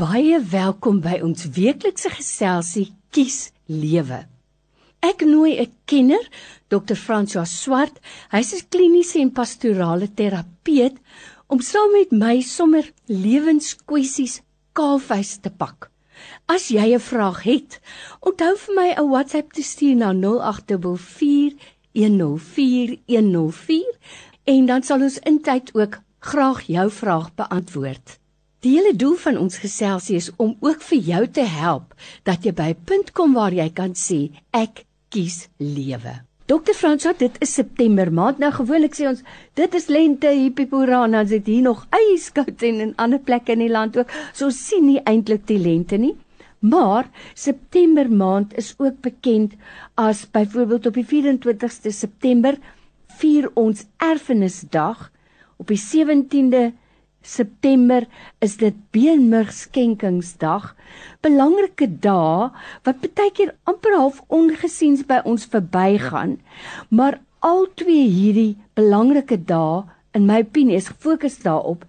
Baie welkom by ons weeklikse geselsie Kies Lewe. Ek nooi 'n kenner, Dr. François Swart. Hy's 'n kliniese en pastorale terapeut om saam met my sommer lewenskwessies kaalvuis te pak. As jy 'n vraag het, onthou vir my 'n WhatsApp te stuur na 0824104104 en dan sal ons intyd ook graag jou vraag beantwoord. Die hele doel van ons geselsie is om ook vir jou te help dat jy by 'n punt kom waar jy kan sê ek kies lewe. Dokter Fransot, dit is September maand. Nou gewoonlik sê ons dit is lente, hippie-hoera, dan is dit hier nog yskoud en in ander plekke in die land ook. So ons sien nie eintlik die lente nie. Maar September maand is ook bekend as byvoorbeeld op die 24ste September vier ons erfenisdag op die 17de September is dit beenmergskenkingsdag. Belangrike dae wat baie keer amper half ongesiens by ons verbygaan. Maar al twee hierdie belangrike dae in my opinie is gefokus daarop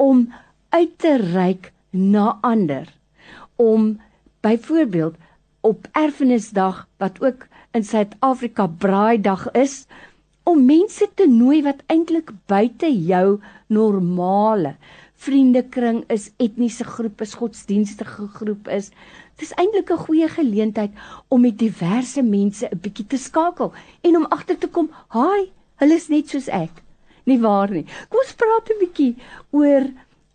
om uit te reik na ander. Om byvoorbeeld op erfenisdag wat ook in Suid-Afrika braaidag is, om mense te nooi wat eintlik buite jou normale vriendekring is, etniese groep is, godsdienstige groep is. Dit is eintlik 'n goeie geleentheid om met diverse mense 'n bietjie te skakel en om agter te kom, "Haai, hulle is net soos ek." Nie waar nie. Kom ons praat 'n bietjie oor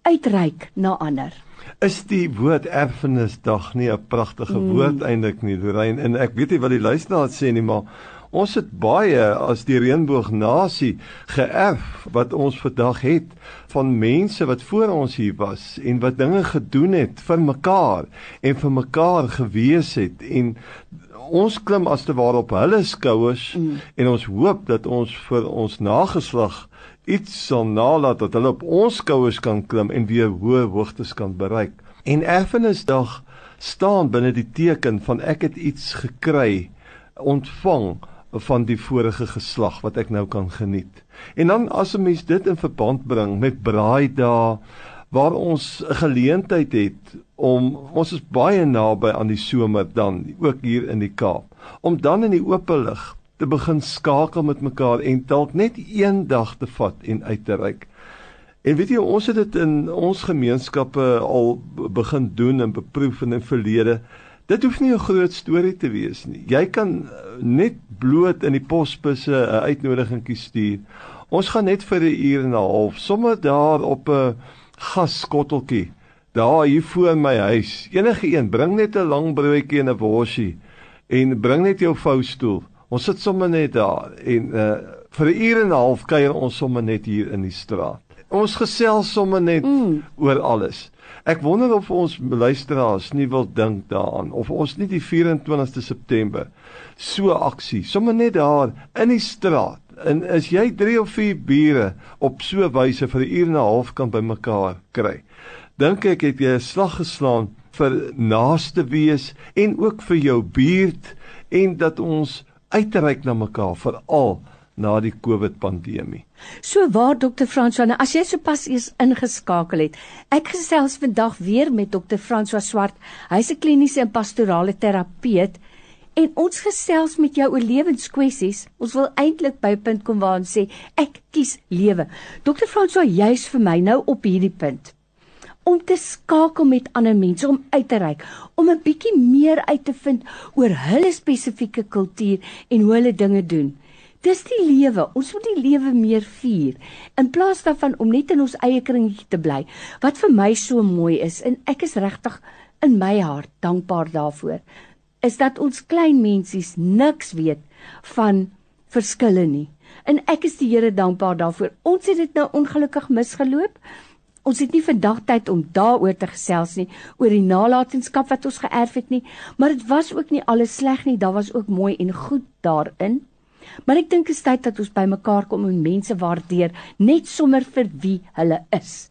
uitreik na ander. Is die woord erfenisdag nie 'n pragtige mm. woord eintlik nie, Lorraine? En ek weet nie wat die luisteraars sê nie, maar Ons het baie as die reënboognasie geërf wat ons vandag het van mense wat voor ons hier was en wat dinge gedoen het vir mekaar en vir mekaar gewees het en ons klim as te ware op hulle skouers mm. en ons hoop dat ons vir ons nageslag iets sal nalat dat hulle op ons skouers kan klim en weer hoë hoogtes kan bereik. En Erfenisdag staan binne die teken van ek het iets gekry, ontvang van die vorige geslag wat ek nou kan geniet. En dan as 'n mens dit in verband bring met braaidae waar ons 'n geleentheid het om ons is baie naby aan die somer dan ook hier in die Kaap om dan in die oop lig te begin skakel met mekaar en dalk net een dag te vat en uit te reik. En weet jy ons het dit in ons gemeenskappe al begin doen en beproef in 'n verlede Dit hoef nie 'n groot storie te wees nie. Jy kan eh, net bloot in die posbusse 'n uitnodigingkie stuur. Ons gaan net vir 'n uur en 'n half sommer daar op 'n gaskotteltjie daar hier voor my huis. Enige een, bring net 'n lang broodjie en 'n worsie en bring net jou voustoel. Ons sit sommer net daar en uh vir 'n uur en 'n half kuier ons sommer net hier in die straat. Ons gesels sommer net mm. oor alles. Ek wonder of ons luisteraars nie wil dink daaraan of ons nie die 24ste September so aksie, sommer net daar in die straat. En as jy 3 of 4 bure op so wyse vir 'n uur en 'n half kan bymekaar kry, dink ek het jy 'n slag geslaan vir naaste wees en ook vir jou buurt en dat ons uitreik na mekaar vir al na die COVID pandemie. So waar dokter François, as jy sopas eers ingeskakel het. Ek gesels vandag weer met dokter François Swart. Hy's 'n kliniese en pastorale terapeut en ons gesels met jou oor lewenskwessies. Ons wil eintlik by 'n punt kom waar ons sê ek kies lewe. Dokter François, jy's vir my nou op hierdie punt om te skakel met ander mense om uit te reik om 'n bietjie meer uit te vind oor hulle spesifieke kultuur en hoe hulle dinge doen. Dis die lewe. Ons moet die lewe meer vier in plaas daarvan om net in ons eie kringetjie te bly. Wat vir my so mooi is en ek is regtig in my hart dankbaar daarvoor is dat ons klein mensies niks weet van verskille nie. En ek is die Here dankbaar daarvoor. Ons het dit nou ongelukkig misgeloop. Ons het nie vandag tyd om daaroor te gesels nie oor die nalatenskap wat ons geërf het nie, maar dit was ook nie alles sleg nie, daar was ook mooi en goed daarin. Maar ek dink dit is tyd dat ons bymekaar kom en mense waardeer net sommer vir wie hulle is.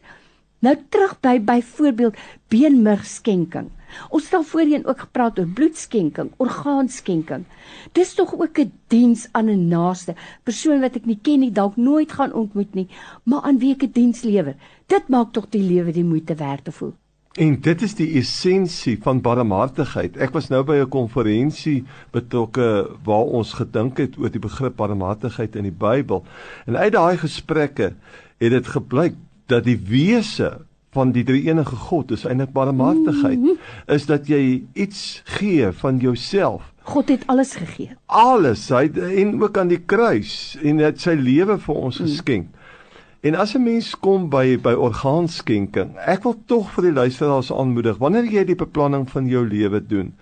Nou terug by byvoorbeeld beenmergskenking. Ons het al voorheen ook gepraat oor bloedskenking, orgaanskenking. Dis tog ook 'n diens aan 'n naaste, persoon wat ek nie ken nie, dalk nooit gaan ontmoet nie, maar aan wie ek 'n diens lewer. Dit maak tog die lewe die moeite werd te voel. En dit is die essensie van barmhartigheid. Ek was nou by 'n konferensie betrokke waar ons gedink het oor die begrip barmhartigheid in die Bybel. En uit daai gesprekke het dit gebleik dat die wese van die drie enige God is eintlik barmhartigheid. Mm -hmm. Is dat jy iets gee van jouself. God het alles gegee. Alles, hy en ook aan die kruis en het sy lewe vir ons mm. geskenk. En as 'n mens kom by by orgaanskenking, ek wil tog vir die luisteraars aanmoedig, wanneer jy die beplanning van jou lewe doen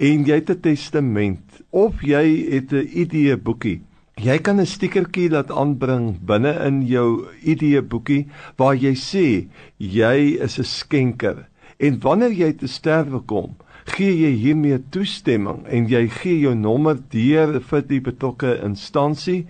en jy het 'n testament of jy het 'n idee boekie Jy kan 'n stikertjie laat aanbring binne in jou idee boekie waar jy sê jy is 'n skenker. En wanneer jy te sterwe kom, gee jy hiermee toestemming en jy gee jou nommer deur vir die betrokke instansie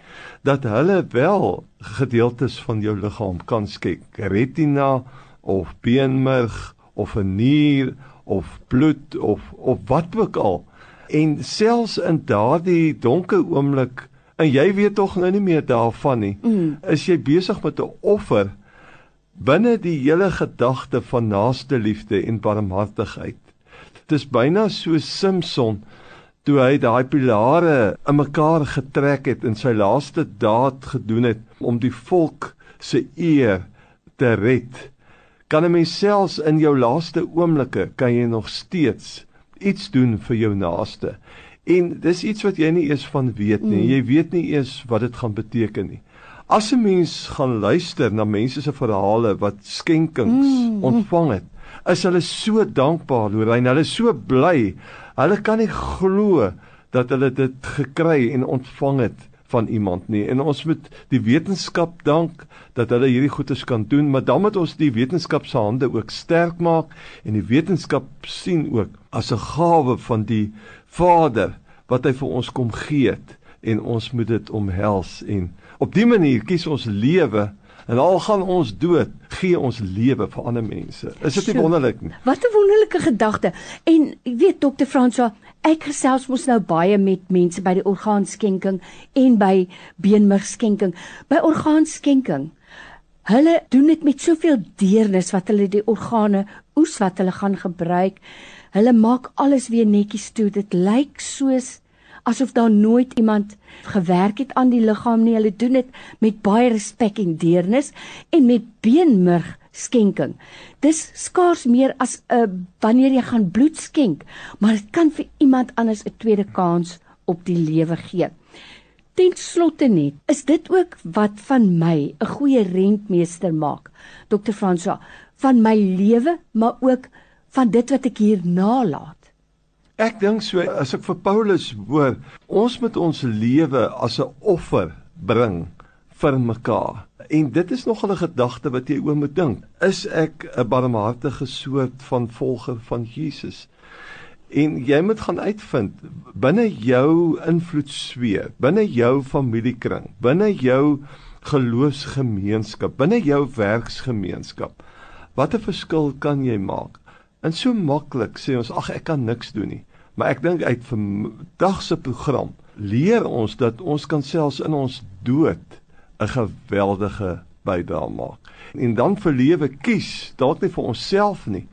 dat hulle wel gedeeltes van jou liggaam kan skenk. Retina of beenmerg of 'n nier of bloed of of wat ook al. En selfs in daardie donker oomblik en jy weet tog nou nie meer daarvan nie. Mm. Is jy besig met 'n offer binne die hele gedagte van naaste liefde en barmhartigheid? Dit is byna so Samson toe hy daai pilare in mekaar getrek het en sy laaste daad gedoen het om die volk se eer te red. Kan 'n mens selfs in jou laaste oomblikke kan jy nog steeds iets doen vir jou naaste. En dis iets wat jy nie eers van weet nie. Mm. Jy weet nie eers wat dit gaan beteken nie. As 'n mens gaan luister na mense se verhale wat skenkings mm. ontvang het, is hulle so dankbaar, Lorraine. Hulle is so bly. Hulle kan nie glo dat hulle dit gekry en ontvang het van iemand nie. En ons moet die wetenskap dank dat hulle hierdie goedes kan doen, maar dan moet ons die wetenskap se hande ook sterk maak en die wetenskap sien ook as 'n gawe van die Vader wat hy vir ons kom gee het en ons moet dit omhels en op dië manier kies ons lewe en al gaan ons dood gee ons lewe vir ander mense. Is dit nie wonderlik nie? Wat 'n wonderlike gedagte. En ek weet dokter Franswa ek gesels mos nou baie met mense by die orgaanskenking en by beenmergskenking by orgaanskenking hulle doen dit met soveel deernis wat hulle die organe oes wat hulle gaan gebruik. Hulle maak alles weer netjies toe. Dit lyk soos asof daar nooit iemand gewerk het aan die liggaam nie. Hulle doen dit met baie respek en deernis en met beenmurg skenking. Dis skaars meer as 'n uh, wanneer jy gaan bloed skenk, maar dit kan vir iemand anders 'n tweede kans op die lewe gee. Ten slotte net, is dit ook wat van my 'n goeie rentmeester maak. Dr. Fransa, van my lewe, maar ook van dit wat ek hier nalat. Ek dink so as ek vir Paulus hoor, ons moet ons lewe as 'n offer bring vir mekaar. En dit is nog 'n gedagte wat jy oor moet dink. Is ek 'n barmhartige soort van volger van Jesus? En jy moet gaan uitvind binne jou invloedsfeer, binne jou familiekring, binne jou geloofsgemeenskap, binne jou werksgemeenskap. Watter verskil kan jy maak? En so maklik sê ons ag ek kan niks doen nie. Maar ek dink uit vandag se program leer ons dat ons kan selfs in ons dood 'n geweldige bydrae maak. En dan vir lewe kies, dalk nie vir onsself nie,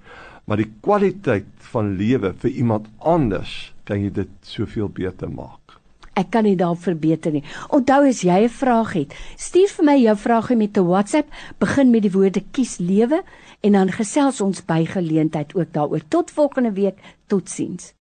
maar die kwaliteit van lewe vir iemand anders kan jy dit soveel beter maak. Ek kan nie daar verbeter nie. Onthou as jy 'n vraag het, stuur vir my jou vrae met 'n WhatsApp, begin met die woorde kies lewe en dan gesels ons by geleentheid ook daaroor. Tot volgende week. Totsiens.